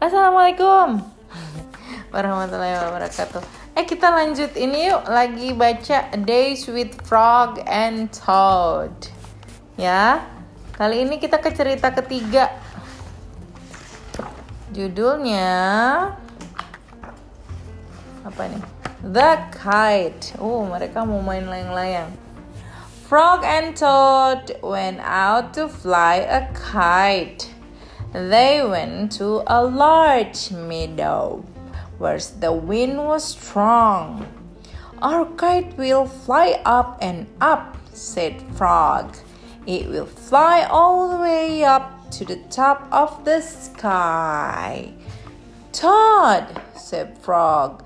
Assalamualaikum warahmatullahi wabarakatuh. Eh kita lanjut ini yuk lagi baca Days with Frog and Toad. Ya. Kali ini kita ke cerita ketiga. Judulnya apa nih? The Kite. Oh, mereka mau main layang-layang. Frog and Toad went out to fly a kite. They went to a large meadow where the wind was strong. Our kite will fly up and up, said Frog. It will fly all the way up to the top of the sky. Toad, said Frog,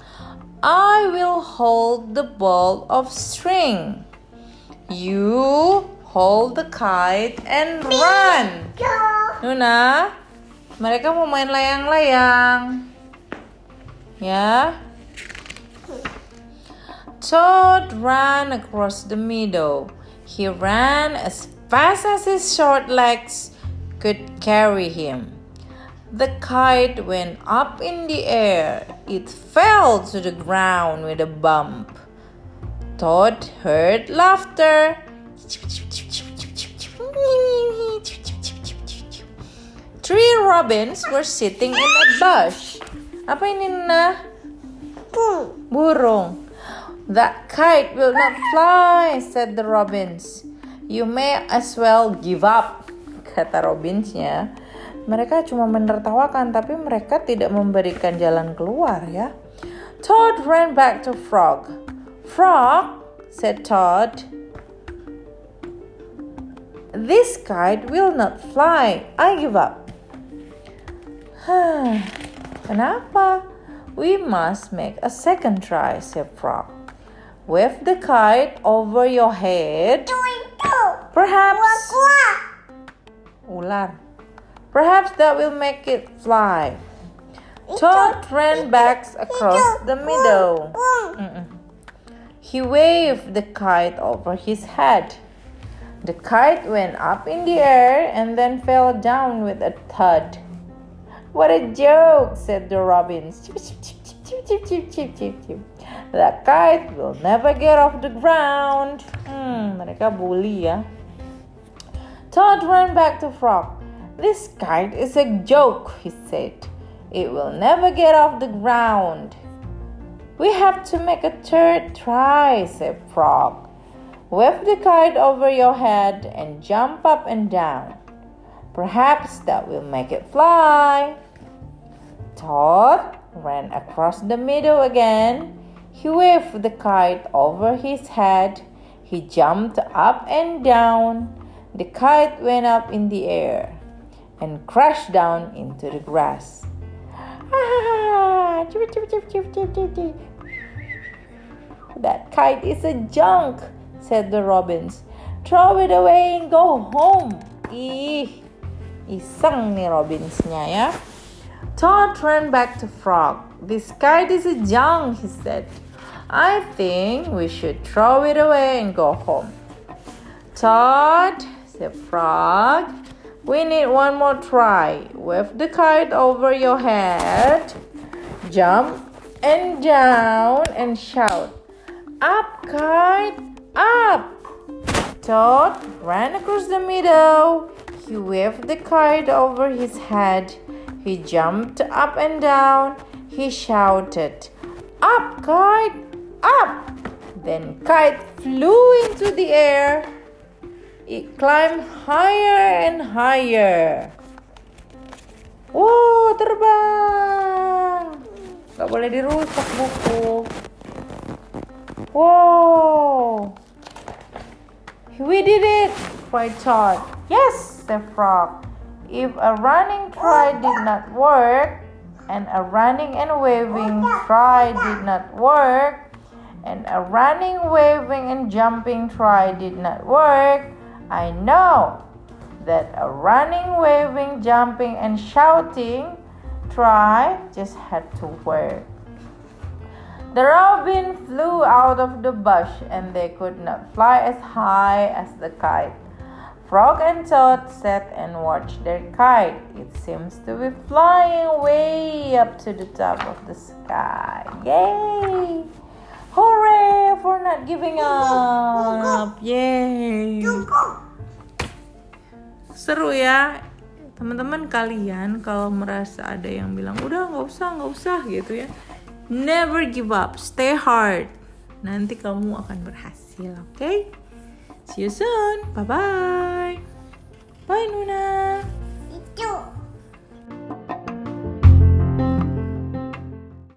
I will hold the ball of string. You hold the kite and run. Nuna, mereka mau main layang-layang. Ya. Toad ran across the meadow. He ran as fast as his short legs could carry him. The kite went up in the air. It fell to the ground with a bump. Toad heard laughter. Three robins were sitting in a bush. Apa ini Nina? Burung. That kite will not fly, said the robins. You may as well give up, kata robinsnya. Mereka cuma menertawakan, tapi mereka tidak memberikan jalan keluar ya. Todd ran back to Frog. Frog, said Todd, this kite will not fly. I give up. Kenapa? We must make a second try, said Frog. Wave the kite over your head. Perhaps. Ular. Perhaps that will make it fly. Toad ran back across the meadow. Mm-mm. He waved the kite over his head. The kite went up in the air and then fell down with a thud. What a joke, said the robins. That kite will never get off the ground. Hmm, mereka bully ya. Toad ran back to Frog. This kite is a joke, he said. It will never get off the ground. We have to make a third try, said Frog. Wave the kite over your head and jump up and down. Perhaps that will make it fly. Todd ran across the meadow again. He waved the kite over his head. He jumped up and down. The kite went up in the air and crashed down into the grass. Ah, that kite is a junk, said the robins. Throw it away and go home. Ih, iseng nih robinsnya ya. Toad ran back to Frog. This kite is a junk, he said. I think we should throw it away and go home. Toad, said Frog, we need one more try. Wave the kite over your head, jump and down and shout, Up, kite, up! Toad ran across the meadow. He waved the kite over his head. He jumped up and down. He shouted, Up, kite, up! Then kite flew into the air. It climbed higher and higher. Wow, terbang. Gak boleh dirusak buku. Wow. We did it, cried Toad. Yes, said Frog. If a running try did not work, and a running and waving try did not work, and a running, waving, and jumping try did not work, I know that a running, waving, jumping, and shouting try just had to work. The robin flew out of the bush and they could not fly as high as the kite. Frog and Toad sat and watched their kite. It seems to be flying way up to the top of the sky. Yay! Hooray for not giving up! Yay! Seru ya, teman-teman kalian kalau merasa ada yang bilang udah nggak usah nggak usah gitu ya, never give up, stay hard. Nanti kamu akan berhasil, oke? Okay? See you soon. Bye bye. Bye, Nuna.